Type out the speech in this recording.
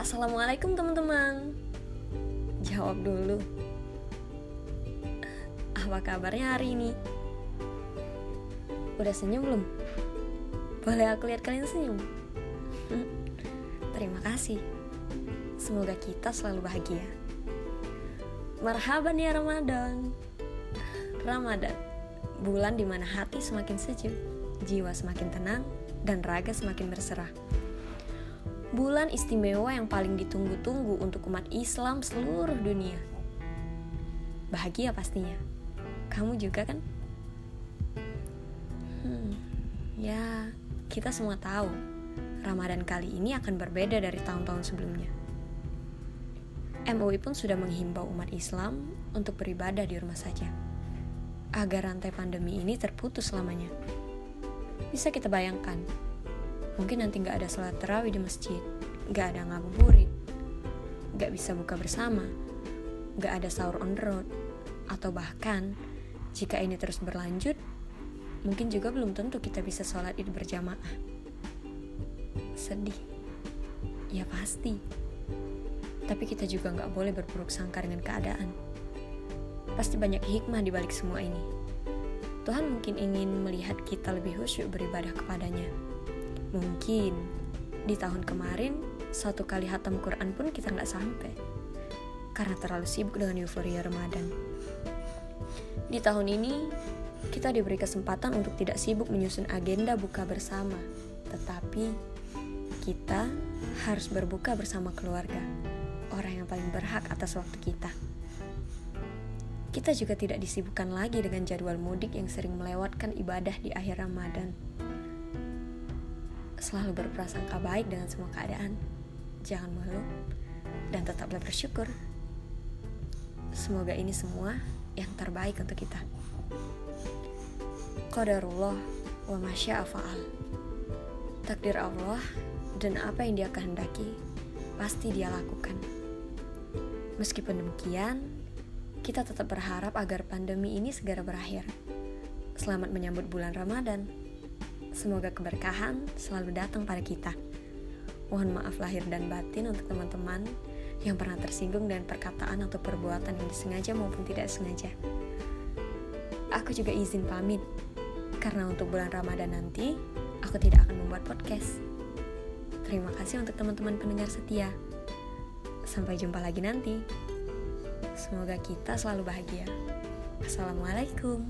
Assalamualaikum teman-teman Jawab dulu Apa kabarnya hari ini? Udah senyum belum? Boleh aku lihat kalian senyum? Terima kasih Semoga kita selalu bahagia Marhaban ya Ramadan Ramadan Bulan di mana hati semakin sejuk Jiwa semakin tenang Dan raga semakin berserah bulan istimewa yang paling ditunggu-tunggu untuk umat Islam seluruh dunia. Bahagia pastinya. Kamu juga kan? Hmm, ya, kita semua tahu Ramadan kali ini akan berbeda dari tahun-tahun sebelumnya. MUI pun sudah menghimbau umat Islam untuk beribadah di rumah saja, agar rantai pandemi ini terputus selamanya. Bisa kita bayangkan, Mungkin nanti gak ada sholat terawih di masjid, gak ada ngabuburit, gak bisa buka bersama, gak ada sahur on the road, atau bahkan jika ini terus berlanjut, mungkin juga belum tentu kita bisa sholat id berjamaah. Sedih, ya pasti. Tapi kita juga gak boleh berburuk sangka dengan keadaan. Pasti banyak hikmah di balik semua ini. Tuhan mungkin ingin melihat kita lebih khusyuk beribadah kepadanya Mungkin di tahun kemarin satu kali hatam Quran pun kita nggak sampai karena terlalu sibuk dengan euforia Ramadan. Di tahun ini kita diberi kesempatan untuk tidak sibuk menyusun agenda buka bersama, tetapi kita harus berbuka bersama keluarga, orang yang paling berhak atas waktu kita. Kita juga tidak disibukkan lagi dengan jadwal mudik yang sering melewatkan ibadah di akhir Ramadan selalu berprasangka baik dengan semua keadaan. Jangan mengeluh dan tetaplah bersyukur. Semoga ini semua yang terbaik untuk kita. Qadarullah wa masya fa'al. Takdir Allah dan apa yang dia kehendaki pasti dia lakukan. Meskipun demikian, kita tetap berharap agar pandemi ini segera berakhir. Selamat menyambut bulan Ramadan. Semoga keberkahan selalu datang pada kita. Mohon maaf lahir dan batin untuk teman-teman yang pernah tersinggung dengan perkataan atau perbuatan yang disengaja maupun tidak sengaja. Aku juga izin pamit, karena untuk bulan Ramadan nanti, aku tidak akan membuat podcast. Terima kasih untuk teman-teman pendengar setia. Sampai jumpa lagi nanti. Semoga kita selalu bahagia. Assalamualaikum.